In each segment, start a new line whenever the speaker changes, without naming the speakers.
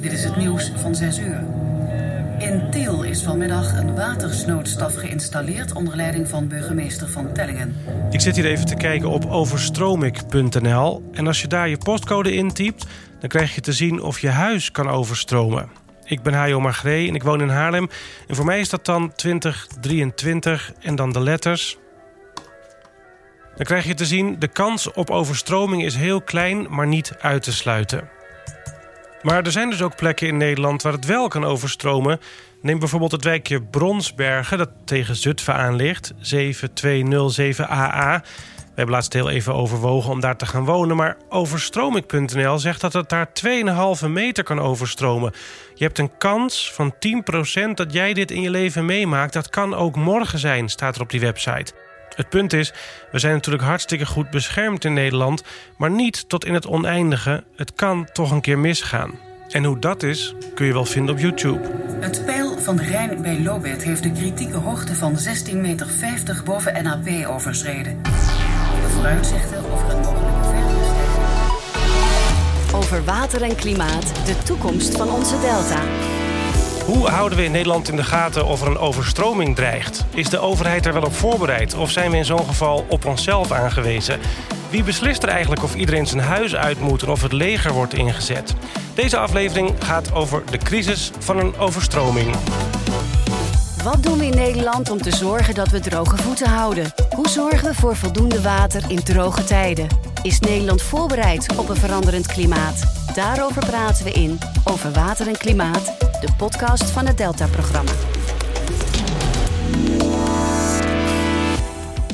Dit is het nieuws van 6 uur. In Tiel is vanmiddag een watersnoodstaf geïnstalleerd onder leiding van burgemeester Van Tellingen.
Ik zit hier even te kijken op overstromik.nl. En als je daar je postcode intypt, dan krijg je te zien of je huis kan overstromen. Ik ben Hajo Magree en ik woon in Haarlem. En voor mij is dat dan 2023 en dan de letters. Dan krijg je te zien, de kans op overstroming is heel klein, maar niet uit te sluiten. Maar er zijn dus ook plekken in Nederland waar het wel kan overstromen. Neem bijvoorbeeld het wijkje Bronsbergen, dat tegen Zutphen aan ligt, 7207AA. We hebben laatst heel even overwogen om daar te gaan wonen... maar overstroming.nl zegt dat het daar 2,5 meter kan overstromen. Je hebt een kans van 10% dat jij dit in je leven meemaakt. Dat kan ook morgen zijn, staat er op die website. Het punt is, we zijn natuurlijk hartstikke goed beschermd in Nederland... maar niet tot in het oneindige. Het kan toch een keer misgaan. En hoe dat is, kun je wel vinden op YouTube.
Het pijl van de Rijn bij Lobet heeft de kritieke hoogte van 16,50 meter boven NAP overschreden. De vooruitzichten over een mogelijke.
Over water en klimaat, de toekomst van onze delta.
Hoe houden we in Nederland in de gaten of er een overstroming dreigt? Is de overheid er wel op voorbereid? Of zijn we in zo'n geval op onszelf aangewezen? Wie beslist er eigenlijk of iedereen zijn huis uit moet en of het leger wordt ingezet? Deze aflevering gaat over de crisis van een overstroming.
Wat doen we in Nederland om te zorgen dat we droge voeten houden? Hoe zorgen we voor voldoende water in droge tijden? Is Nederland voorbereid op een veranderend klimaat? Daarover praten we in Over Water en Klimaat, de podcast van het Delta-programma.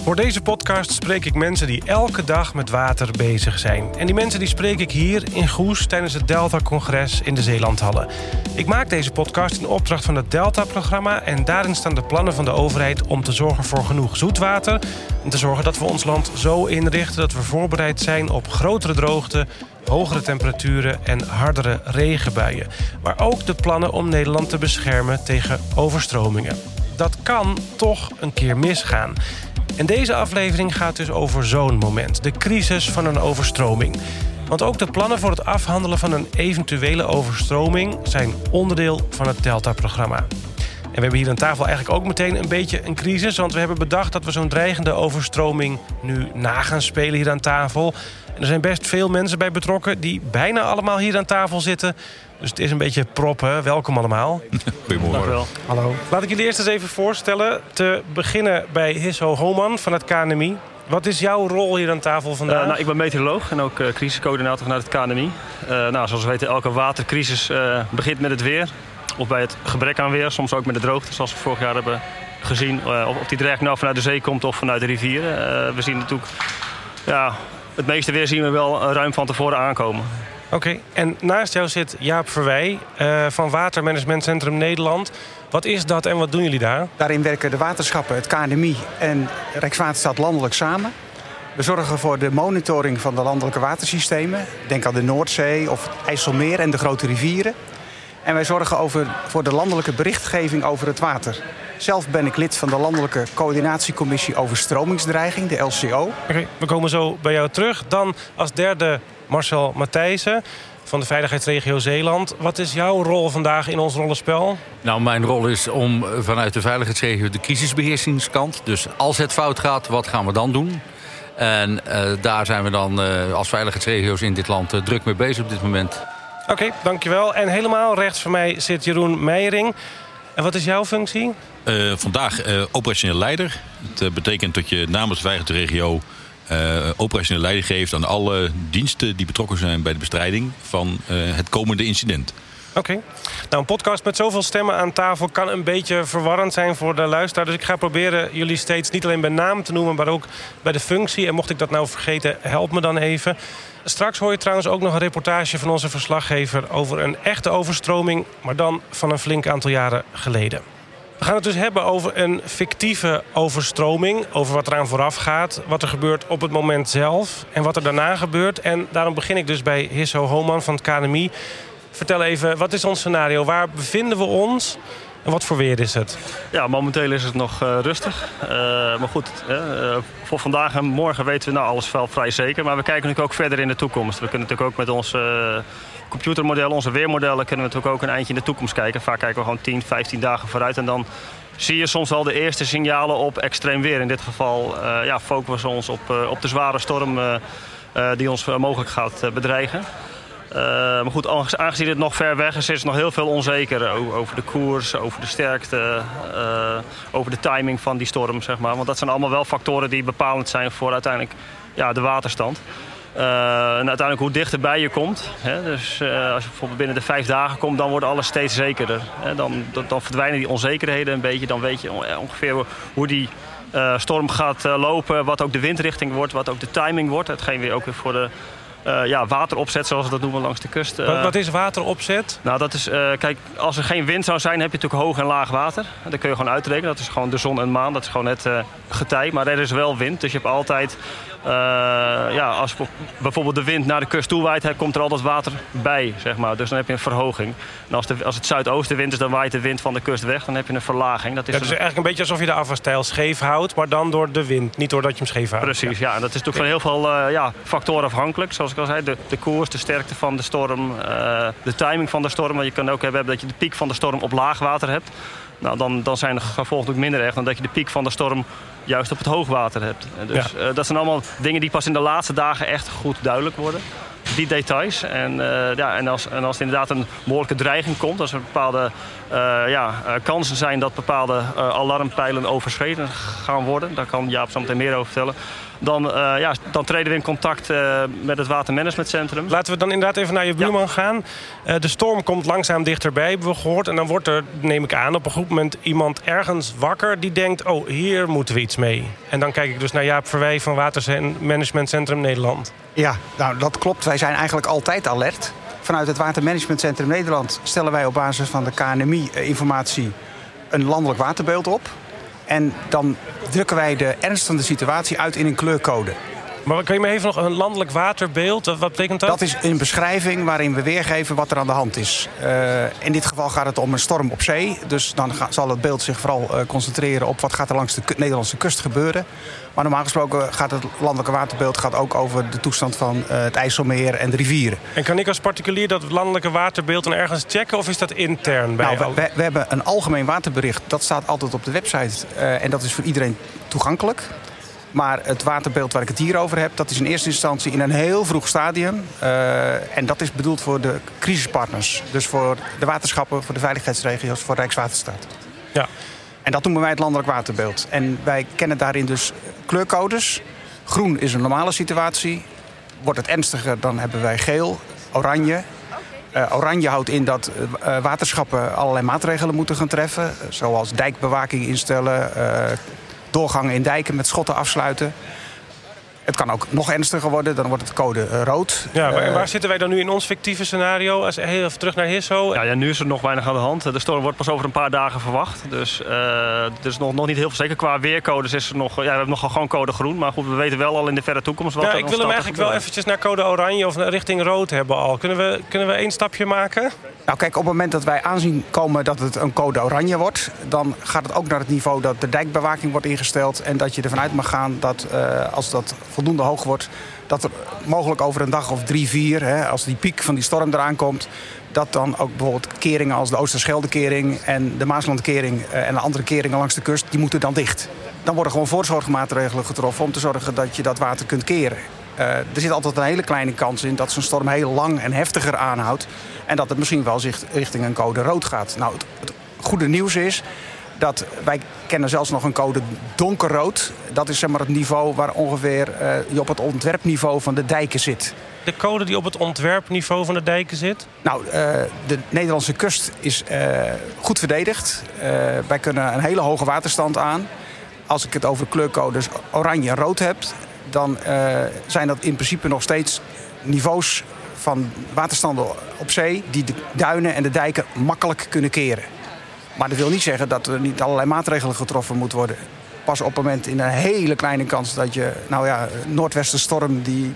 Voor deze podcast spreek ik mensen die elke dag met water bezig zijn. En die mensen die spreek ik hier in Goes tijdens het Delta-congres in de Zeelandhallen. Ik maak deze podcast in opdracht van het Delta-programma... en daarin staan de plannen van de overheid om te zorgen voor genoeg zoetwater... en te zorgen dat we ons land zo inrichten dat we voorbereid zijn op grotere droogte... hogere temperaturen en hardere regenbuien. Maar ook de plannen om Nederland te beschermen tegen overstromingen. Dat kan toch een keer misgaan. En deze aflevering gaat dus over zo'n moment. De crisis van een overstroming. Want ook de plannen voor het afhandelen van een eventuele overstroming... zijn onderdeel van het Delta-programma. En we hebben hier aan tafel eigenlijk ook meteen een beetje een crisis... want we hebben bedacht dat we zo'n dreigende overstroming nu na gaan spelen hier aan tafel. En er zijn best veel mensen bij betrokken... die bijna allemaal hier aan tafel zitten... Dus het is een beetje proppen. Welkom allemaal.
Goedemorgen.
Hallo. Laat ik jullie eerst eens even voorstellen. Te beginnen bij Hisso Homan van het KNMI. Wat is jouw rol hier aan tafel vandaag?
Uh, nou, ik ben meteoroloog en ook uh, crisiscoördinator vanuit het KNMI. Uh, nou, zoals we weten, elke watercrisis begint met het weer. Of bij het gebrek aan weer, soms ook met de droogte, zoals we vorig jaar hebben gezien. of, of die dreiging nou vanuit de zee komt of vanuit de rivieren. we zien natuurlijk, ja, het meeste weer zien we wel ruim van tevoren aankomen.
Oké, en naast jou zit Jaap Verwij uh, van Watermanagement Centrum Nederland. Wat is dat en wat doen jullie daar?
Daarin werken de waterschappen, het KNMI en Rijkswaterstaat landelijk samen. We zorgen voor de monitoring van de landelijke watersystemen. Denk aan de Noordzee of het IJsselmeer en de grote rivieren. En wij zorgen over, voor de landelijke berichtgeving over het water. Zelf ben ik lid van de Landelijke Coördinatiecommissie Overstromingsdreiging, de LCO.
Oké, we komen zo bij jou terug. Dan als derde Marcel Matthijssen van de Veiligheidsregio Zeeland. Wat is jouw rol vandaag in ons rollenspel?
Nou, mijn rol is om vanuit de Veiligheidsregio de crisisbeheersingskant... dus als het fout gaat, wat gaan we dan doen? En uh, daar zijn we dan uh, als veiligheidsregio's in dit land uh, druk mee bezig op dit moment.
Oké, okay, dankjewel. En helemaal rechts van mij zit Jeroen Meijering. En wat is jouw functie?
vandaag operationeel leider. Het betekent dat je namens de veiligheidsregio uh, operationele leiding geeft aan alle diensten die betrokken zijn bij de bestrijding van het komende incident.
Oké. Okay. Nou, een podcast met zoveel stemmen aan tafel kan een beetje verwarrend zijn voor de luisteraar. Dus ik ga proberen jullie steeds niet alleen bij naam te noemen, maar ook bij de functie. En mocht ik dat nou vergeten, help me dan even. Straks hoor je trouwens ook nog een reportage van onze verslaggever over een echte overstroming, maar dan van een flink aantal jaren geleden. We gaan het dus hebben over een fictieve overstroming. Over wat eraan vooraf gaat. Wat er gebeurt op het moment zelf. En wat er daarna gebeurt. En daarom begin ik dus bij Hisso Homan van het KNMI. Vertel even, wat is ons scenario? Waar bevinden we ons? En wat voor weer is het?
Ja, momenteel is het nog uh, rustig. Uh, maar goed, uh, voor vandaag en morgen weten we nou alles wel vrij zeker. Maar we kijken natuurlijk ook verder in de toekomst. We kunnen natuurlijk ook met onze computermodellen, onze weermodellen... kunnen we natuurlijk ook een eindje in de toekomst kijken. Vaak kijken we gewoon 10, 15 dagen vooruit. En dan zie je soms al de eerste signalen op extreem weer. In dit geval ja, focussen we ons op, op de zware storm die ons mogelijk gaat bedreigen. Uh, maar goed, aangezien het nog ver weg is, is nog heel veel onzeker over de koers, over de sterkte, uh, over de timing van die storm, zeg maar. Want dat zijn allemaal wel factoren die bepalend zijn voor uiteindelijk ja, de waterstand. En uiteindelijk hoe dichterbij je komt. Hè, dus als je bijvoorbeeld binnen de vijf dagen komt, dan wordt alles steeds zekerder. Hè, dan, dan, dan, verdwijnen die onzekerheden een beetje. Dan weet je ongeveer hoe die storm gaat lopen, wat ook de windrichting wordt, wat ook de timing wordt. Hetgeen weer ook weer voor de uh, ja, wateropzet, zoals we dat noemen langs de kust.
Uh, wat, is wateropzet?
Nou, dat is, uh, kijk, als er geen wind zou zijn, heb je natuurlijk hoog en laag water. Dat kun je gewoon uitrekenen. Dat is gewoon de zon en maan. Dat is gewoon het getij. Maar er is wel wind. Dus je hebt altijd ja, als bijvoorbeeld de wind naar de kust toe waait, komt er altijd water bij. Zeg maar. Dus dan heb je een verhoging. En als, de, als het zuidoostenwind is, dan waait de wind van de kust weg. Dan heb je een verlaging.
Dat is, ja, dus eigenlijk een beetje alsof je de afvalstijl scheef houdt, maar dan door de wind. Niet doordat je hem scheef houdt.
Precies, ja. En dat is natuurlijk van heel veel uh, ja, factoren afhankelijk. Zoals ik al zei, de, de koers, de sterkte van de storm, uh, de timing van de storm. Want je kan ook hebben dat je de piek van de storm op laag water hebt. Nou, dan, dan zijn de gevolgen ook minder erg dan dat je de piek van de storm juist op het hoogwater hebt. Dus ja. uh, dat zijn allemaal dingen die pas in de laatste dagen echt goed duidelijk worden. Die details. En, uh, ja, en, als, en als er inderdaad een behoorlijke dreiging komt, als er bepaalde uh, ja, kansen zijn dat bepaalde alarmpijlen overschreden gaan worden, daar kan Jaap zo meteen meer over vertellen dan, uh, ja, dan treden we in contact uh, met het watermanagementcentrum.
Laten we dan inderdaad even naar je buurman ja. gaan. Uh, de storm komt langzaam dichterbij, hebben we gehoord. En dan wordt er, neem ik aan, op een goed moment iemand ergens wakker... die denkt, oh, hier moeten we iets mee. En dan kijk ik dus naar Jaap Verwij van Watermanagementcentrum Nederland.
Ja, nou, dat klopt. Wij zijn eigenlijk altijd alert. Vanuit het Watermanagementcentrum Nederland stellen wij op basis van de KNMI-informatie... een landelijk waterbeeld op... En dan drukken wij de ernst van de situatie uit in een kleurcode.
Maar kan je me even nog een landelijk waterbeeld? Wat betekent dat?
Dat is een beschrijving waarin we weergeven wat er aan de hand is. Uh, in dit geval gaat het om een storm op zee. Dus dan zal het beeld zich vooral uh, concentreren op wat gaat er langs de Nederlandse kust gebeuren. Maar normaal gesproken gaat het landelijke waterbeeld gaat ook over de toestand van uh, het IJsselmeer en de rivieren.
En kan ik als particulier dat landelijke waterbeeld dan ergens checken of is dat intern bij
nou, we, we, hebben een algemeen waterbericht. Dat staat altijd op de website en dat is voor iedereen toegankelijk. Maar het waterbeeld waar ik het hier over heb... dat is in eerste instantie in een heel vroeg stadium. Uh, en dat is bedoeld voor de crisispartners. Dus voor de waterschappen, voor de veiligheidsregio's, voor Rijkswaterstaat.
Ja.
En dat noemen wij het landelijk waterbeeld. En wij kennen daarin dus kleurcodes. Groen is een normale situatie. Wordt het ernstiger, dan hebben wij geel, oranje... Uh, oranje houdt in dat uh, waterschappen allerlei maatregelen moeten gaan treffen. Zoals dijkbewaking instellen, doorgangen in dijken met schotten afsluiten. Het kan ook nog ernstiger worden, dan wordt het code uh, rood.
Ja, maar uh, waar zitten wij dan nu in ons fictieve scenario? Als even terug naar Hisso.
Ja, ja, nu is er nog weinig aan de hand. De storm wordt pas over een paar dagen verwacht. Dus uh, er is nog, nog niet heel veel zeker. Qua weercodes is er nog, ja, we hebben nog gewoon code groen. Maar goed, we weten wel al in de verre toekomst wat
ja, Ik wil hem eigenlijk wel eventjes naar code oranje of richting rood hebben al. Kunnen we, kunnen we één stapje maken?
Nou kijk, op het moment dat wij aanzien komen dat het een code oranje wordt... dan gaat het ook naar het niveau dat de dijkbewaking wordt ingesteld... en dat je ervan uit mag gaan dat uh, als dat voldoende hoog wordt... dat er mogelijk over een dag of drie, vier, hè, als die piek van die storm eraan komt... dat dan ook bijvoorbeeld keringen als de Oosterscheldekering en de Maaslandkering... Uh, en de andere keringen langs de kust, die moeten dan dicht. Dan worden gewoon voorzorgmaatregelen getroffen om te zorgen dat je dat water kunt keren. Uh, er zit altijd een hele kleine kans in dat zo'n storm heel lang en heftiger aanhoudt. En dat het misschien wel zich richting een code rood gaat. Nou, het goede nieuws is dat wij kennen zelfs nog een code donkerrood. Dat is zeg maar het niveau waar ongeveer uh, je op het ontwerpniveau van de dijken zit.
De code die op het ontwerpniveau van de dijken zit?
Nou, uh, de Nederlandse kust is uh, goed verdedigd. wij kunnen een hele hoge waterstand aan. Als ik het over kleurcodes oranje en rood heb... dan zijn dat in principe nog steeds niveaus van waterstanden op zee... die de duinen en de dijken makkelijk kunnen keren. Maar dat wil niet zeggen dat er niet allerlei maatregelen getroffen moeten worden. Pas op het moment in een hele kleine kans dat je... nou ja, noordwestenstorm die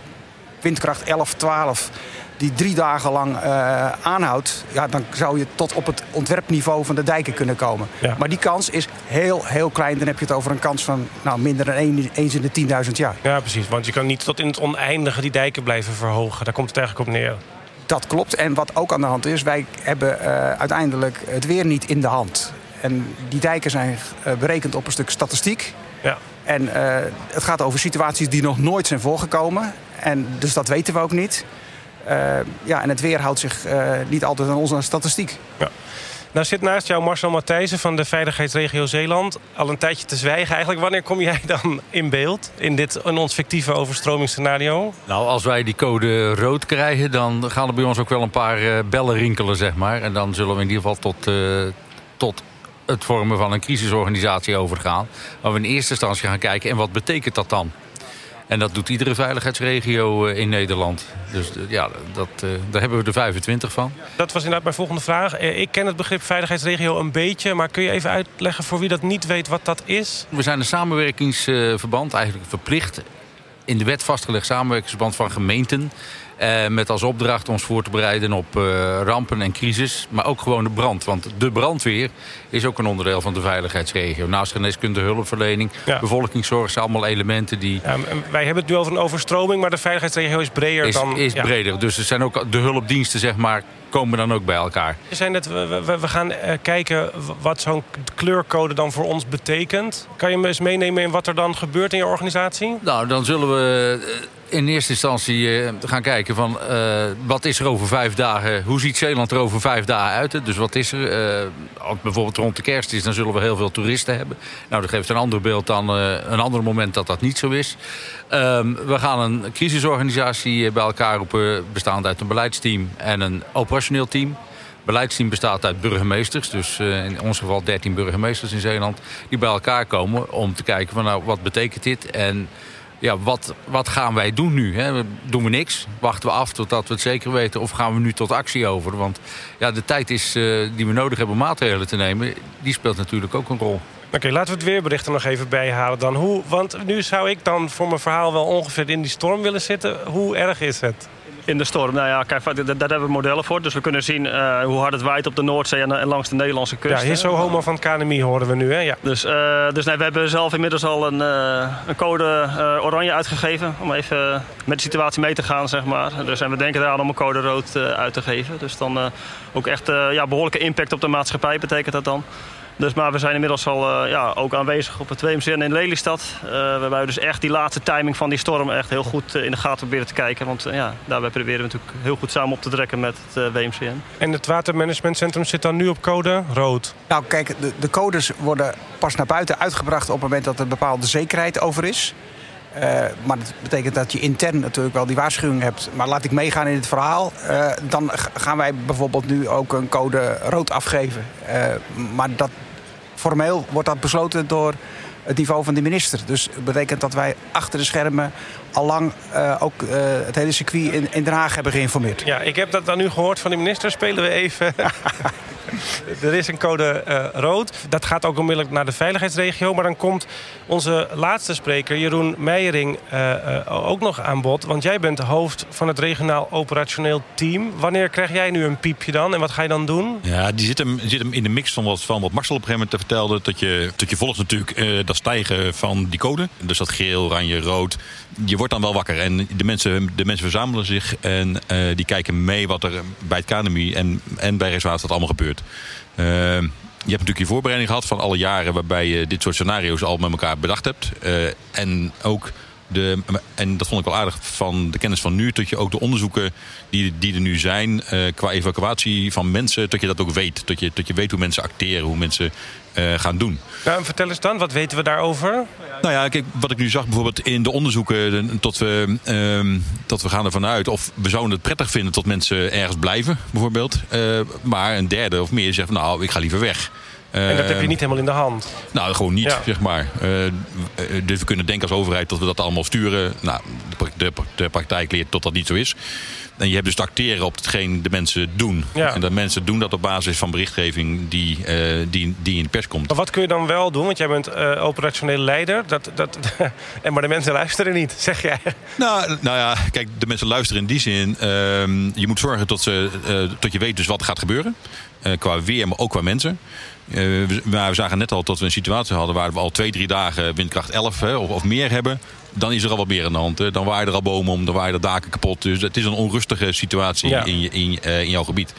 windkracht 11, 12... die drie dagen lang uh, aanhoudt, ja, dan zou je tot op het ontwerpniveau van de dijken kunnen komen.
Ja.
Maar die kans is heel, heel klein. Dan heb je het over een kans van nou, minder dan één, eens in de 10.000 jaar.
Ja, precies. Want je kan niet tot in het oneindige die dijken blijven verhogen. Daar komt het eigenlijk op neer.
Dat klopt. En wat ook aan de hand is, wij hebben uh, uiteindelijk het weer niet in de hand. En die dijken zijn uh, berekend op een stuk statistiek.
Ja.
En uh, het gaat over situaties die nog nooit zijn voorgekomen. En dus dat weten we ook niet. Ja, en het weer houdt zich niet altijd aan onze statistiek.
Ja. Nou zit naast jou Marcel Matthijssen van de Veiligheidsregio Zeeland. Al een tijdje te zwijgen eigenlijk. Wanneer kom jij dan in beeld in, dit, in ons fictieve overstromingsscenario?
Nou, als wij die code rood krijgen... dan gaan er bij ons ook wel een paar uh, bellen rinkelen, zeg maar. En dan zullen we in ieder geval tot, uh, tot het vormen van een crisisorganisatie overgaan. Waar we in eerste instantie gaan kijken... en wat betekent dat dan? En dat doet iedere veiligheidsregio in Nederland. Dus ja, dat, daar hebben we er 25 van.
Dat was inderdaad mijn volgende vraag. Ik ken het begrip veiligheidsregio een beetje... maar kun je even uitleggen voor wie dat niet weet wat dat is?
We zijn een samenwerkingsverband, eigenlijk verplicht... in de wet vastgelegd samenwerkingsverband van gemeenten... Uh, met als opdracht ons voor te bereiden op uh, rampen en crisis. Maar ook gewoon de brand. Want de brandweer is ook een onderdeel van de veiligheidsregio. Naast geneeskunde, hulpverlening,
ja.
bevolkingszorg... zijn allemaal elementen die...
Ja, wij hebben het nu over een overstroming... maar de veiligheidsregio is breder
is,
dan...
Is
ja.
breder. Dus er zijn ook de hulpdiensten, zeg maar komen dan ook bij elkaar.
We, zijn we, we, we gaan uh, kijken wat zo'n kleurcode dan voor ons betekent. Kan je me eens meenemen in wat er dan gebeurt in je organisatie?
Nou, dan zullen we in eerste instantie uh, gaan kijken van uh, wat is er over vijf dagen, hoe ziet Zeeland er over vijf dagen uit? Dus wat is er? Uh, als bijvoorbeeld rond de kerst is, dan zullen we heel veel toeristen hebben. Nou, dat geeft een ander beeld dan een ander moment dat dat niet zo is. Um, we gaan een crisisorganisatie bij elkaar roepen, bestaand uit een beleidsteam en een operationeel team. Beleidsteam bestaat uit burgemeesters, dus in ons geval 13 burgemeesters in Zeeland, die bij elkaar komen om te kijken van nou, wat betekent dit en ja, wat, wat gaan wij doen nu? Hè? Doen we niks? Wachten we af totdat we het zeker weten? Of gaan we nu tot actie over? Want ja, de tijd is, uh, die we nodig hebben om maatregelen te nemen... die speelt natuurlijk ook een rol.
Oké, laten we het weerbericht er nog even bijhalen dan. Hoe, want nu zou ik dan voor mijn verhaal wel ongeveer in die storm willen zitten. Hoe erg is het?
In de storm, nou ja, kijk, daar, hebben we modellen voor. Dus we kunnen zien uh, hoe hard het waait op de Noordzee en, en, langs de Nederlandse kust.
Ja, hier zo homo van het KNMI horen we nu, hè? Ja.
Dus, uh, dus nee, we hebben zelf inmiddels al een, uh, een code oranje uitgegeven. Om even met de situatie mee te gaan, zeg maar. Dus, en we denken eraan om een code rood uit te geven. Dus dan ook echt ja, behoorlijke impact op de maatschappij betekent dat dan. Dus, maar we zijn inmiddels al uh, ja, ook aanwezig op het WMCN in Lelystad. Uh, waarbij we dus echt die laatste timing van die storm echt heel goed uh, in de gaten proberen te kijken. Want ja, daarbij proberen we natuurlijk heel goed samen op te trekken met het WMCN.
En het watermanagementcentrum zit dan nu op code rood?
Nou kijk, de, de codes worden pas naar buiten uitgebracht op het moment dat er bepaalde zekerheid over is. Uh, maar dat betekent dat je intern natuurlijk wel die waarschuwing hebt. Maar laat ik meegaan in het verhaal. Uh, dan gaan wij bijvoorbeeld nu ook een code rood afgeven. Uh, maar dat, formeel wordt dat besloten door het niveau van de minister. Dus dat betekent dat wij achter de schermen allang uh, ook uh, het hele circuit in, in Den Haag hebben geïnformeerd.
Ja, ik heb dat dan nu gehoord van de minister. Spelen we even. er is een code uh, rood. Dat gaat ook onmiddellijk naar de veiligheidsregio. Maar dan komt onze laatste spreker, Jeroen Meijering, ook nog aan bod. Want jij bent hoofd van het regionaal operationeel team. Wanneer krijg jij nu een piepje dan? En wat ga je dan doen?
Ja, die zit hem, zit hem in de mix van wat, van wat Marcel op een gegeven moment vertelde. Dat je, dat je volgt natuurlijk dat stijgen van die code. Dus dat geel, oranje, rood. Je wordt dan wel wakker. En de mensen, de mensen verzamelen zich en uh, die kijken mee wat er bij het KNMI en, en bij Rijkswaterstaat allemaal gebeurt. Uh, je hebt natuurlijk je voorbereiding gehad van alle jaren waarbij je dit soort scenario's al met elkaar bedacht hebt. Uh, en ook de, en dat vond ik wel aardig van de kennis van nu, dat je ook de onderzoeken die, die er nu zijn uh, qua evacuatie van mensen, dat je dat ook weet. Dat je, dat je weet hoe mensen acteren, hoe mensen uh, gaan doen.
Nou, vertel eens dan, wat weten we daarover?
Nou ja, kijk, wat ik nu zag bijvoorbeeld in de onderzoeken, tot we, uh, tot we gaan ervan uit of we zouden het prettig vinden tot mensen ergens blijven, bijvoorbeeld. Maar een derde of meer zegt nou, ik ga liever weg.
En dat heb je niet helemaal in de hand?
Nou, gewoon niet, ja. zeg maar. Uh, dus we kunnen denken als overheid dat we dat allemaal sturen. Nou, de, de, de praktijk leert dat dat niet zo is. En je hebt dus te acteren op hetgeen de mensen doen.
Ja.
En dat mensen doen dat op basis van berichtgeving die, eh, die, die in de pers komt.
Maar wat kun je dan wel doen? Want jij bent eh, operationele leider. Dat, dat, en maar de mensen luisteren niet, zeg jij.
Nou, nou ja, kijk, de mensen luisteren in die zin. ehm, je moet zorgen tot, ze, eh, tot je weet dus wat er gaat gebeuren. Eh, qua weer, maar ook qua mensen. Eh, we, maar we zagen net al dat we een situatie hadden waar we al twee, drie dagen windkracht 11 hè, of, of meer hebben. Dan is er al wat meer aan de hand. hè. Dan waaien er al bomen om, dan waaien er daken kapot. Dus het is een onrustige situatie
Ja.
in, je, in, eh, in jouw gebied.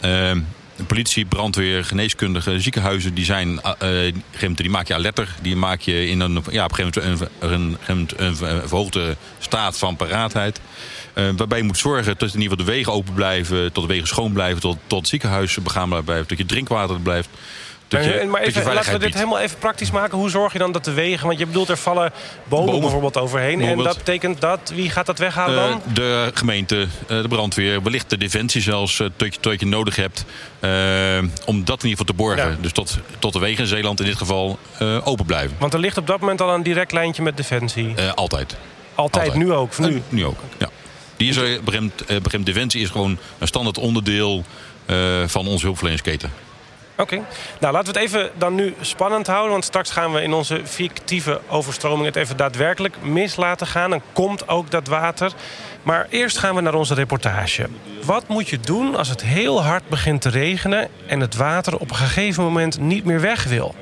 Ehm, politie, brandweer, geneeskundigen, ziekenhuizen, die zijn, moment, die maak je alerter. Die maak je in een, ja, op een gegeven moment een, een, een, een, een verhoogde staat van paraatheid. Eh, waarbij je moet zorgen dat in ieder geval de wegen open blijven, tot de wegen schoon blijven, tot, tot het ziekenhuis begaanbaar blijft, tot je drinkwater er blijft. Dat je,
maar
dat je
even, laten we dit helemaal even praktisch maken. Hoe zorg je dan dat de wegen... Want je bedoelt, er vallen bomen,
Bomen.
bijvoorbeeld overheen. En dat betekent dat... Wie gaat dat weghalen
Eh,
dan?
de gemeente, eh, de brandweer, wellicht de defensie zelfs, eh, tot, je, tot je nodig hebt. eh, om dat in ieder geval te borgen.
Ja.
Dus tot, tot de wegen in Zeeland in dit geval eh, open blijven.
Want er ligt op dat moment al een direct lijntje met Defensie.
Eh, altijd.
Altijd,
altijd.
nu ook. Nu.
Eh, nu ook, ja. Die is er, eh, begint defensie is gewoon een standaard onderdeel eh, van onze hulpverleningsketen.
Oké. Nou, laten we het even dan nu spannend houden. Want straks gaan we in onze fictieve overstroming het even daadwerkelijk mis laten gaan. Dan komt ook dat water. Maar eerst gaan we naar onze reportage. Wat moet je doen als het heel hard begint te regenen... en het water op een gegeven moment niet meer weg wil?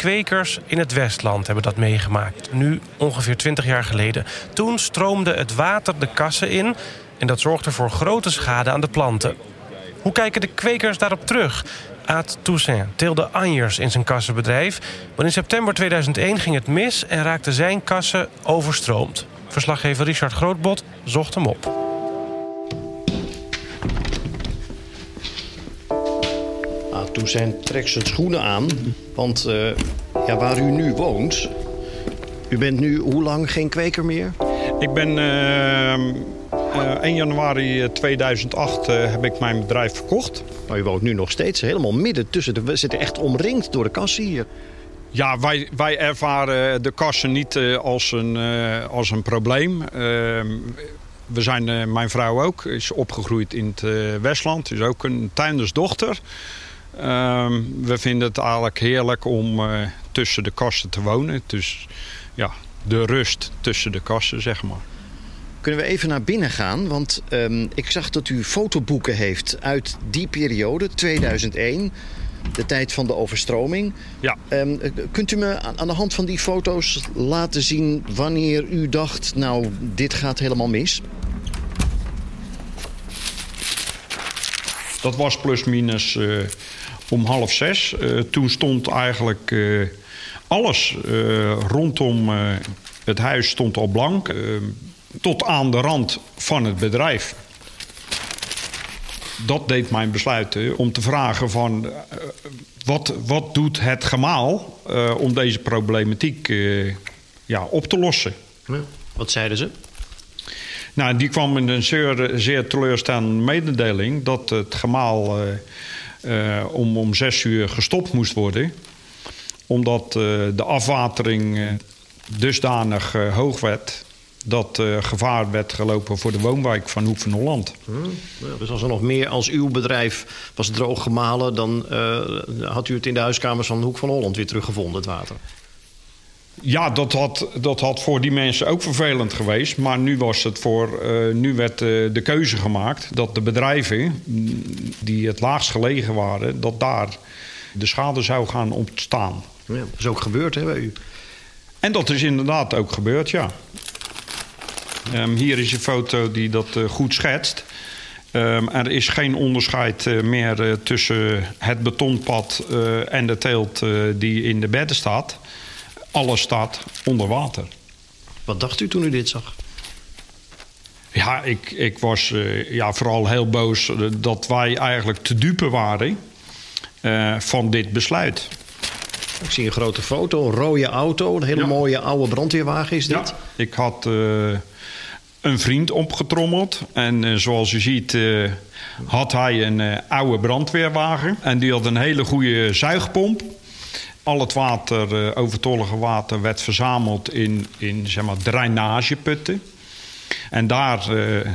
Kwekers in het Westland hebben dat meegemaakt. Nu ongeveer 20 jaar geleden. Toen stroomde het water de kassen in... en dat zorgde voor grote schade aan de planten. Hoe kijken de kwekers daarop terug? Aad Toussaint teelde anjers in zijn kassenbedrijf. Maar in september 2001 ging het mis en raakte zijn kassen overstroomd. Verslaggever Richard Grootbot zocht hem op.
Toussaint trekt zijn schoenen aan. Want eh, ja, waar u nu woont... U bent nu hoe lang geen kweker meer?
Ik ben eh, eh, 1 januari 2008 eh, heb ik mijn bedrijf verkocht.
Maar u woont nu nog steeds helemaal midden tussen de... We zitten echt omringd door de kassen hier.
Ja, wij, wij ervaren de kassen niet eh, als, een, eh, als een probleem. Eh, we zijn, eh, mijn vrouw ook, is opgegroeid in het eh, Westland. Is ook een tuindersdochter. Ehm, we vinden het eigenlijk heerlijk om eh, tussen de kassen te wonen. Dus ja, de rust tussen de kassen, zeg maar.
Kunnen we even naar binnen gaan? Want ehm, ik zag dat u fotoboeken heeft uit die periode, 2001. De tijd van de overstroming.
Ja.
Ehm, eh, kunt u me aan de hand van die foto's laten zien wanneer u dacht... nou, dit gaat helemaal mis?
Dat was plus minus eh, om half zes. Eh, toen stond eigenlijk eh, alles eh, rondom het huis stond al blank. tot aan de rand van het bedrijf. Dat deed mijn besluit om te vragen van... wat, wat doet het gemaal om deze problematiek ja, op te lossen?
Wat zeiden ze?
Nou, die kwam met een zeer, zeer teleurstellende mededeling dat het gemaal eh, om, om zes uur gestopt moest worden. Omdat eh, de afwatering eh, dusdanig hoog werd dat eh, gevaar werd gelopen voor de woonwijk van Hoek van Holland.
Ja, dus als er nog meer als uw bedrijf was droog gemalen... dan had u het in de huiskamers van Hoek van Holland weer teruggevonden, het water.
Ja, dat had, dat had voor die mensen ook vervelend geweest. Maar nu, was het voor, eh, nu werd eh, de keuze gemaakt dat de bedrijven mm, die het laagst gelegen waren, dat daar de schade zou gaan ontstaan.
Ja, dat is ook gebeurd hè, bij u.
En dat is inderdaad ook gebeurd, ja. Ehm, hier is een foto die dat eh, goed schetst. Ehm, er is geen onderscheid meer tussen het betonpad en de teelt die in de bedden staat. Alles staat onder water.
Wat dacht u toen u dit zag?
Ja, ik, ik was eh, ja, vooral heel boos dat wij eigenlijk te dupe waren eh, van dit besluit.
Ik zie een grote foto, een rode auto, een hele
Ja.
mooie oude brandweerwagen is dit.
Ja, ik had eh, een vriend opgetrommeld. En zoals u ziet had hij een oude brandweerwagen. En die had een hele goede zuigpomp. Al het water, eh, overtollige water, werd verzameld in, in zeg maar, drainageputten. En daar, eh,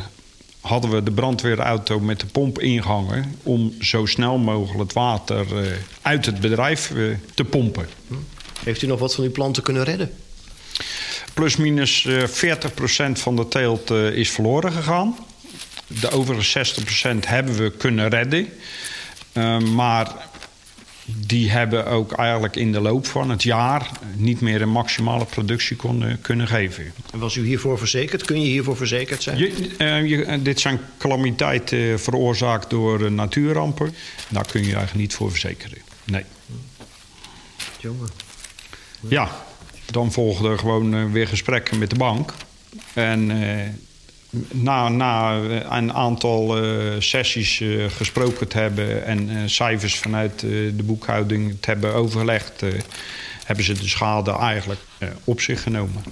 hadden we de brandweerauto met de pomp ingangen... om zo snel mogelijk het water eh, uit het bedrijf te pompen.
Heeft u nog wat van uw planten kunnen redden?
Plus minus eh, 40% van de teelt is verloren gegaan. De overige 60% hebben we kunnen redden. Maar die hebben ook eigenlijk in de loop van het jaar... niet meer een maximale productie konden, kunnen geven.
En was u hiervoor verzekerd? Kun je hiervoor verzekerd zijn?
Je, je- eh, dit zijn calamiteiten veroorzaakt door eh, natuurrampen. Daar kun je eigenlijk niet voor verzekeren. Nee.
Jongen.
Ja, dan volgden gewoon weer gesprekken met de bank. En na, na eh, een aantal eh, sessies eh, gesproken te hebben... en cijfers vanuit de boekhouding te hebben overgelegd... eh, hebben ze de schade eigenlijk op zich genomen.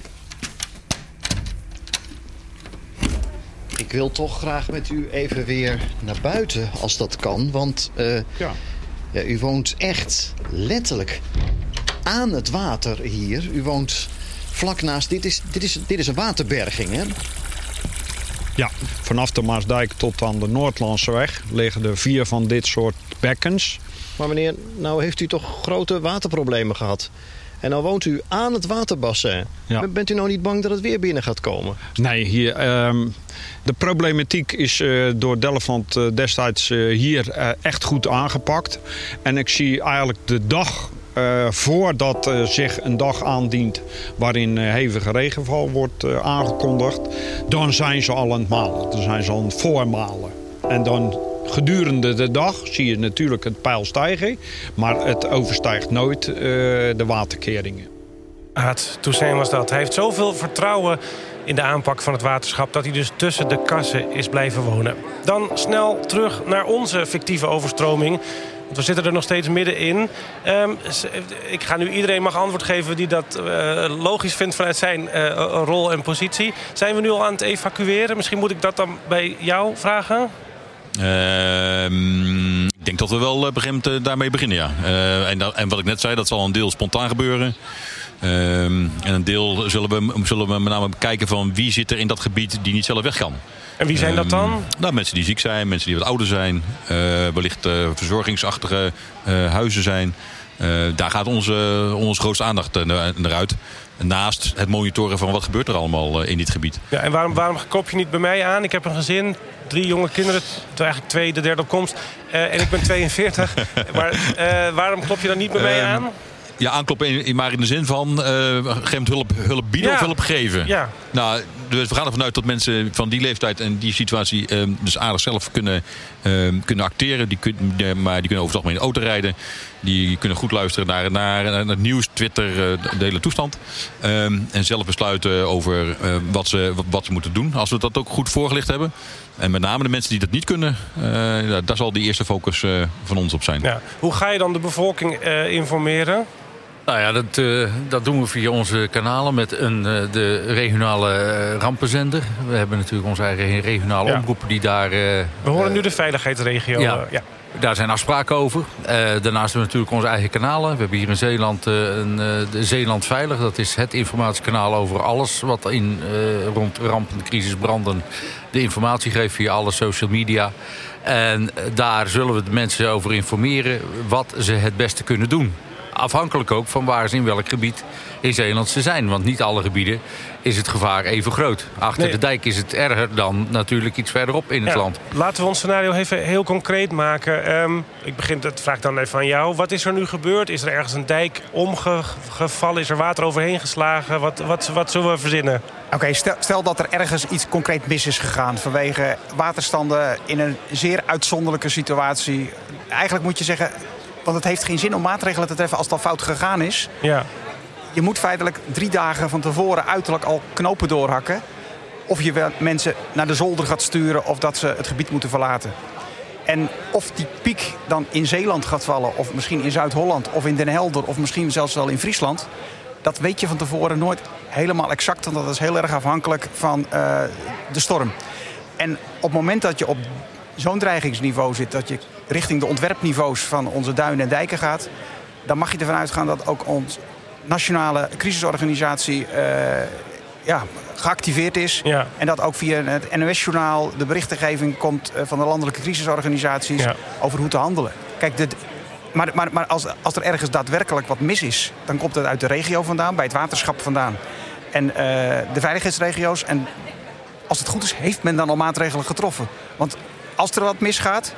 Ik wil toch graag met u even weer naar buiten, als dat kan. Want
Ja.
ja, u woont echt letterlijk aan het water hier. U woont vlak naast... Dit is, dit is, dit is een waterberging, hè?
Ja, vanaf de Maasdijk tot aan de Noordlandse weg liggen er vier van dit soort bekkens.
Maar meneer, nou heeft u toch grote waterproblemen gehad. En nou woont u aan het waterbassin.
Ja.
Bent u nou niet bang dat het weer binnen gaat komen?
Nee, hier, ehm, de problematiek is eh, door Delfland eh, destijds eh, hier echt goed aangepakt. En ik zie eigenlijk de dag eh, voordat eh, zich een dag aandient waarin eh, hevige regenval wordt aangekondigd, dan zijn ze al aan het malen. Dan zijn ze al voormalen. En dan gedurende de dag zie je natuurlijk het peil stijgen, maar het overstijgt nooit de waterkeringen.
Aad Toussaint was dat. Hij heeft zoveel vertrouwen in de aanpak van het waterschap... dat hij dus tussen de kassen is blijven wonen. Dan snel terug naar onze fictieve overstroming. Want we zitten er nog steeds middenin. Ehm, s- ik ga nu iedereen mag antwoord geven die dat eh, logisch vindt vanuit zijn eh, rol en positie. Zijn we nu al aan het evacueren? Misschien moet ik dat dan bij jou vragen?
Ehm, ik denk dat we wel eh, begint, eh, daarmee beginnen, ja. Eh, en, en wat ik net zei, dat zal een deel spontaan gebeuren. Ehm, en een deel zullen we, zullen we met name kijken van wie zit er in dat gebied die niet zelf weg kan.
En wie zijn dat dan?
Ehm, nou, mensen die ziek zijn, mensen die wat ouder zijn. eh, wellicht eh, verzorgingsachtige eh, huizen zijn. Daar gaat onze, onze grootste aandacht naar uit. Naast het monitoren van wat gebeurt er allemaal in dit gebied.
Ja, en waarom, waarom klop je niet bij mij aan? Ik heb een gezin, drie jonge kinderen, eigenlijk twee, de derde op komst. En ik ben 42. maar waarom klop je dan niet bij mij
Ehm,
aan?
Ja, aankloppen, in- maar in de zin van eh op een gegeven moment hulp, hulp bieden
Ja.
of hulp geven.
Ja.
Nou, dus we gaan ervan uit dat mensen van die leeftijd en die situatie eh, dus aardig zelf kunnen, eh, kunnen acteren. Die kun, maar die kunnen over het algemeen auto rijden. Die kunnen goed luisteren naar, naar, naar het nieuws, Twitter, eh, de hele toestand. Ehm, en zelf besluiten over wat, ze, wat ze moeten doen. Als we dat ook goed voorgelicht hebben. En met name de mensen die dat niet kunnen, ja, daar zal die eerste focus van ons op zijn.
Ja. Hoe ga je dan de bevolking informeren?
Nou ja, dat, eh, dat doen we via onze kanalen met een, eh, de regionale eh, rampenzender. We hebben natuurlijk onze eigen regionale
Ja.
omroepen die daar...
We horen nu de veiligheidsregio.
ja.
ja.
Daar zijn afspraken over. Daarnaast hebben we natuurlijk onze eigen kanalen. We hebben hier in Zeeland eh, een, de Zeeland Veilig. Dat is het informatiekanaal over alles wat in, rond rampen, crisis, branden... de informatie geeft via alle social media. En daar zullen we de mensen over informeren wat ze het beste kunnen doen. Afhankelijk ook van waar ze in welk gebied in Zeeland ze zijn. Want niet alle gebieden is het gevaar even groot. Achter
Nee.
de dijk is het erger dan natuurlijk iets verderop in het
Ja.
land.
Laten we ons scenario even heel concreet maken. Ehm, ik begin, dat vraag ik dan even aan jou. Wat is er nu gebeurd? Is er ergens een dijk omgevallen? Is er water overheen geslagen? Wat, wat, wat zullen we verzinnen?
Oké, stel, stel dat er ergens iets concreet mis is gegaan vanwege waterstanden in een zeer uitzonderlijke situatie. Eigenlijk moet je zeggen, want het heeft geen zin om maatregelen te treffen als het al fout gegaan is.
Ja.
Je moet feitelijk drie dagen van tevoren uiterlijk al knopen doorhakken. Of je mensen naar de zolder gaat sturen of dat ze het gebied moeten verlaten. En of die piek dan in Zeeland gaat vallen, of misschien in Zuid-Holland, of in Den Helder, of misschien zelfs wel in Friesland. Dat weet je van tevoren nooit helemaal exact, want dat is heel erg afhankelijk van eh, de storm. En op het moment dat je op zo'n dreigingsniveau zit, dat je richting de ontwerpniveaus van onze duinen en dijken gaat, dan mag je ervan uitgaan dat ook onze nationale crisisorganisatie eh, ja, geactiveerd is.
Ja.
En dat ook via het NOS-journaal de berichtgeving komt eh, van de landelijke crisisorganisaties
Ja.
over hoe te handelen. Kijk, maar, maar, maar als, als er ergens daadwerkelijk wat mis is, dan komt het uit de regio vandaan, bij het waterschap vandaan. En eh, de veiligheidsregio's. En als het goed is, heeft men dan al maatregelen getroffen. Want als er wat misgaat,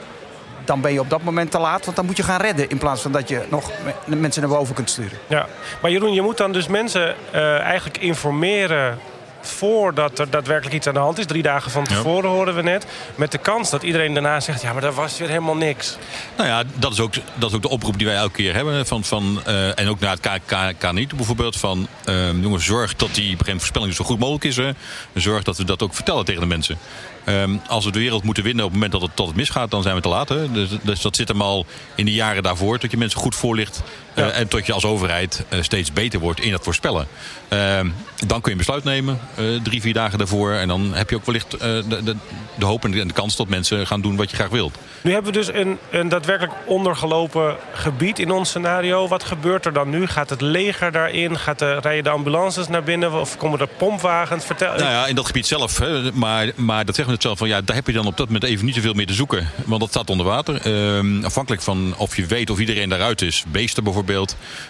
dan ben je op dat moment te laat. Want dan moet je gaan redden in plaats van dat je nog me- mensen naar boven kunt sturen.
Ja, maar Jeroen, je moet dan dus mensen eh, eigenlijk informeren voordat er daadwerkelijk iets aan de hand is. Drie dagen van tevoren hoorden we net. Met de kans dat iedereen daarna zegt, ja, maar daar was weer helemaal niks.
Nou ja, dat is ook, dat is ook de oproep die wij elke keer hebben. Van, van, eh, en ook naar het KK niet bijvoorbeeld. Van, eh, jongens, zorg dat die begin voorspelling zo goed mogelijk is. Hè. Zorg dat we dat ook vertellen tegen de mensen. Ehm, als we de wereld moeten winnen op het moment dat het, dat het misgaat, dan zijn we te laat. Dus, dus dat zit hem al in de jaren daarvoor. Dat je mensen goed voorlicht. Eh, en tot je als overheid eh, steeds beter wordt in dat voorspellen. Ehm, dan kun je een besluit nemen, eh, drie, vier dagen daarvoor. En dan heb je ook wellicht de, de, de hoop en de, en de kans dat mensen gaan doen wat je graag wilt.
Nu hebben we dus een, een daadwerkelijk ondergelopen gebied in ons scenario. Wat gebeurt er dan nu? Gaat het leger daarin? Gaat de, rijden de ambulances naar binnen? Of komen er pompwagens? Vertel,
Nou ja, in dat gebied zelf. Hè, maar, maar dat zeggen we het zelf van ja, daar heb je dan op dat moment even niet zoveel meer te zoeken. Want dat staat onder water. Ehm, afhankelijk van of je weet of iedereen daaruit is. Beesten bijvoorbeeld.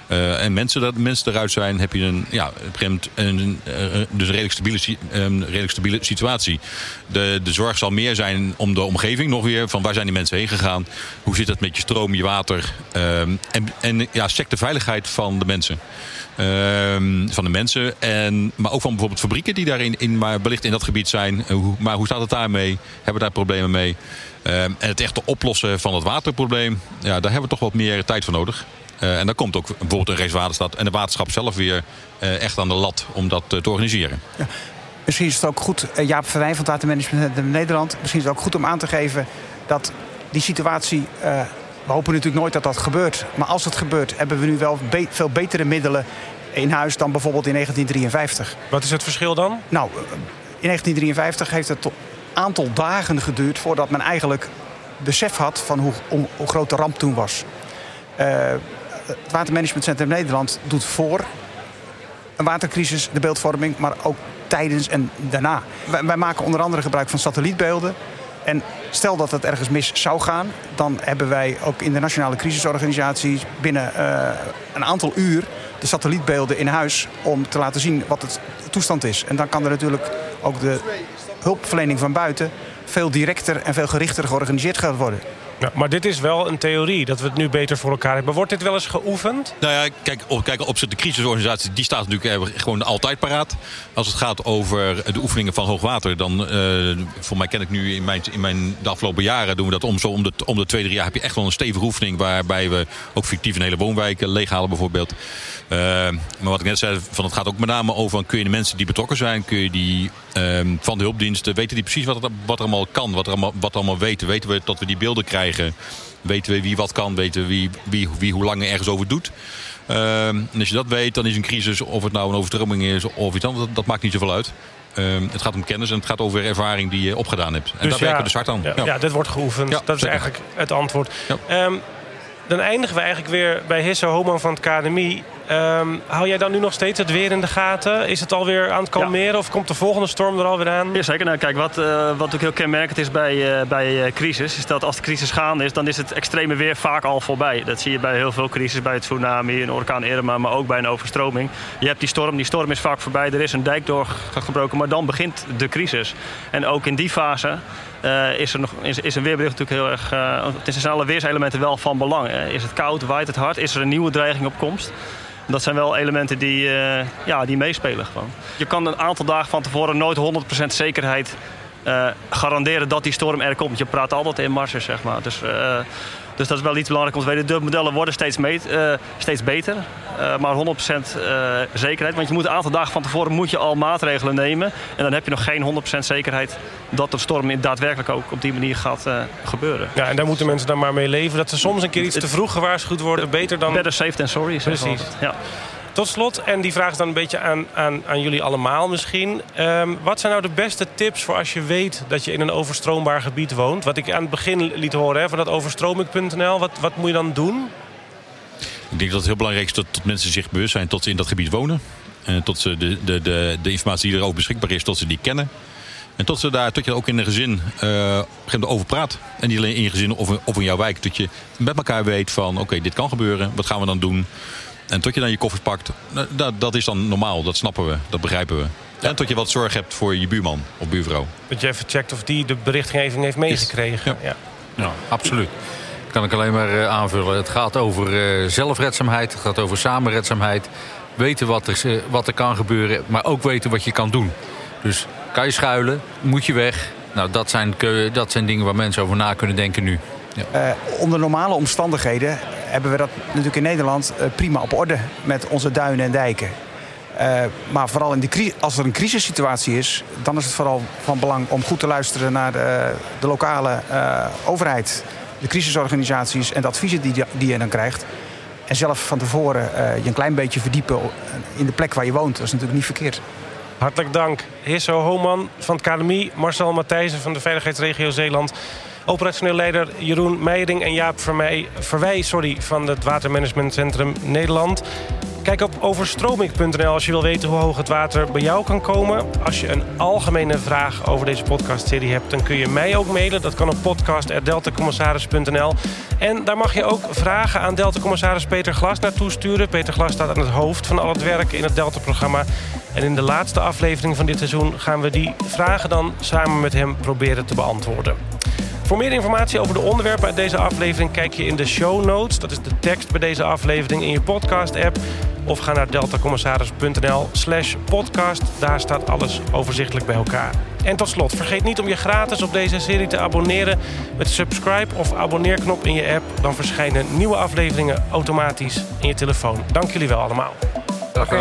Eh, en mensen, dat mensen eruit zijn, heb je een, ja, een een, eh, dus redelijk stabiele, een redelijk stabiele situatie. De, de zorg zal meer zijn om de omgeving nog weer. Van waar zijn die mensen heen gegaan? Hoe zit het met je stroom, je water? Ehm, en en ja, check de veiligheid van de mensen. Ehm, van de mensen. En, maar ook van bijvoorbeeld fabrieken die daarin in, maar wellicht in dat gebied zijn. Eh, Maar hoe staat het daarmee? Hebben we daar problemen mee? Ehm, en het echte oplossen van het waterprobleem, ja, daar hebben we toch wat meer tijd voor nodig. Eh, en dan komt ook bijvoorbeeld een Rijkswaterstaat en de waterschap zelf weer eh, echt aan de lat om dat eh, te organiseren.
Misschien is het ook goed, Jaap Verwijn van het Watermanagement Nederland... misschien is het ook goed om aan te geven dat die situatie... eh, we hopen natuurlijk nooit dat dat gebeurt. Maar als het gebeurt, hebben we nu wel be- veel betere middelen in huis... dan bijvoorbeeld in 1953.
Wat is het verschil dan?
Nou, in 1953 heeft het een aantal dagen geduurd... voordat men eigenlijk besef had van hoe, groot de ramp toen was. Eh, het Watermanagementcentrum Nederland doet voor een watercrisis, de beeldvorming, maar ook tijdens en daarna. Wij, maken onder andere gebruik van satellietbeelden. En stel dat het ergens mis zou gaan, dan hebben wij ook in de nationale crisisorganisaties binnen eh, een aantal uur de satellietbeelden in huis om te laten zien wat het toestand is. En dan kan er natuurlijk ook de hulpverlening van buiten veel directer en veel gerichter georganiseerd gaan worden.
Maar dit is wel een theorie, dat we het nu beter voor elkaar hebben. Wordt dit wel eens geoefend?
Nou ja, kijk, op, kijk, op de crisisorganisatie die staat natuurlijk eh, gewoon altijd paraat. Als het gaat over de oefeningen van hoogwater, dan eh, voor mij ken ik nu in mijn, in mijn de afgelopen jaren doen we dat om zo om de, om de twee, drie jaar heb je echt wel een stevige oefening waarbij we ook fictief een hele woonwijk leeghalen bijvoorbeeld. Eh, maar wat ik net zei, van het gaat ook met name over kun je de mensen die betrokken zijn, kun je die ehm, van de hulpdiensten, weten die precies wat wat er allemaal kan, wat er allemaal, wat allemaal weten. Weten we dat we die beelden krijgen? Weten we wie wat kan? Weten we wie, wie, wie hoe lang ergens over doet? Ehm, en als je dat weet, dan is een crisis, of het nou een overstroming is of iets anders, dat, dat maakt niet zoveel uit. Ehm, het gaat om kennis en het gaat over ervaring die je opgedaan hebt. En daar werken we dus hard aan.
Ja, ja, dit wordt geoefend.
Ja,
dat is
zeker.
eigenlijk het antwoord.
Ja.
Dan eindigen we eigenlijk weer bij Hisse Homan van het KNMI. Ehm, hou jij dan nu nog steeds het weer in de gaten? Is het alweer aan het kalmeren of komt de volgende storm er alweer aan?
Ja, zeker. Nou, kijk, wat, eh, wat ook heel kenmerkend is bij, eh, bij eh, crisis, is dat als de crisis gaande is, dan is het extreme weer vaak al voorbij. Dat zie je bij heel veel crisis, bij het tsunami, een orkaan Irma, maar ook bij een overstroming. Je hebt die storm, die storm is vaak voorbij, er is een dijk doorgebroken, maar dan begint de crisis. En ook in die fase eh, is, er nog, is, een weerbericht natuurlijk heel erg. eh, het zijn alle weerselementen wel van belang. Is het koud, waait het hard, is er een nieuwe dreiging op komst? Dat zijn wel elementen die, eh, ja, die meespelen gewoon. Je kan een aantal dagen van tevoren nooit 100% zekerheid garanderen dat die storm er komt. Je praat altijd in marges, zeg maar. Dus, dus dat is wel iets belangrijk om te weten. De modellen worden steeds, meet, eh, steeds beter. Eh, maar 100% eh, zekerheid. Want je moet een aantal dagen van tevoren moet je al maatregelen nemen. En dan heb je nog geen 100% zekerheid dat de storm daadwerkelijk ook op die manier gaat gebeuren.
Ja, en daar moeten mensen dan maar mee leven. Dat ze soms een keer iets te vroeg gewaarschuwd worden. Beter dan...
Better safe than sorry.
Precies.
Ja.
Tot slot, en die vraag is dan een beetje aan, aan, aan jullie allemaal misschien. Ehm, wat zijn nou de beste tips voor als je weet dat je in een overstroombaar gebied woont? Wat ik aan het begin liet horen van dat overstroming.nl. Wat, wat moet je dan doen?
Ik denk dat het heel belangrijk is dat, mensen zich bewust zijn dat ze in dat gebied wonen. En tot ze de, de, de, de informatie die erover beschikbaar is, tot ze die kennen. En tot, ze daar, tot je er ook in een gezin uh, over praat. En niet alleen in je gezin of, of in jouw wijk. Dat je met elkaar weet van oké, dit kan gebeuren. Wat gaan we dan doen? En tot je dan je koffie pakt. Nou, dat, dat is dan normaal. Dat snappen we. Dat begrijpen we. En tot je wat zorg hebt voor je buurman of buurvrouw.
Dat je even checkt of die de berichtgeving heeft meegekregen.
Ja. ja. absoluut. kan ik alleen maar uh, aanvullen. Het gaat over uh, zelfredzaamheid. Het gaat over samenredzaamheid. Weten wat er, wat er kan gebeuren. Maar ook weten wat je kan doen. Dus kan je schuilen? Moet je weg? Nou, dat zijn, dat zijn dingen waar mensen over na kunnen denken nu.
Ja. Uh, onder normale omstandigheden hebben we dat natuurlijk in Nederland uh, prima op orde met onze duinen en dijken. Uh, maar vooral in de, als er een crisissituatie is, dan is het vooral van belang om goed te luisteren naar de, de lokale overheid, de crisisorganisaties en de adviezen die, die je dan krijgt. En zelf van tevoren je een klein beetje verdiepen in de plek waar je woont. Dat is natuurlijk niet verkeerd.
Hartelijk dank. Hisso Homan van het KNMI, Marcel Matthijssen van de Veiligheidsregio Zeeland... operationeel leider Jeroen Meijering en Jaap Vermeij, Verwij sorry, van het Watermanagementcentrum Nederland. Kijk op overstroming.nl als je wil weten hoe hoog het water bij jou kan komen. Als je een algemene vraag over deze podcastserie hebt... dan kun je mij ook mailen. Dat kan op podcast.deltacommissaris.nl. En daar mag je ook vragen aan Delta-commissaris Peter Glas naartoe sturen. Peter Glas staat aan het hoofd van al het werk in het Delta-programma. En in de laatste aflevering van dit seizoen gaan we die vragen dan samen met hem proberen te beantwoorden. Voor meer informatie over de onderwerpen uit deze aflevering kijk je in de show notes. Dat is de tekst bij deze aflevering in je podcast-app. Of ga naar deltacommissaris.nl slash podcast. Daar staat alles overzichtelijk bij elkaar. En tot slot, vergeet niet om je gratis op deze serie te abonneren... met de subscribe of abonneerknop in je app. Dan verschijnen nieuwe afleveringen automatisch in je telefoon. Dank jullie wel allemaal.
Oké.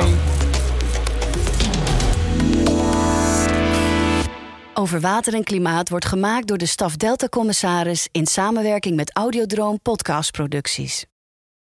Over water en klimaat wordt gemaakt door de staf Delta Commissaris in samenwerking met Audiodroom Podcastproducties.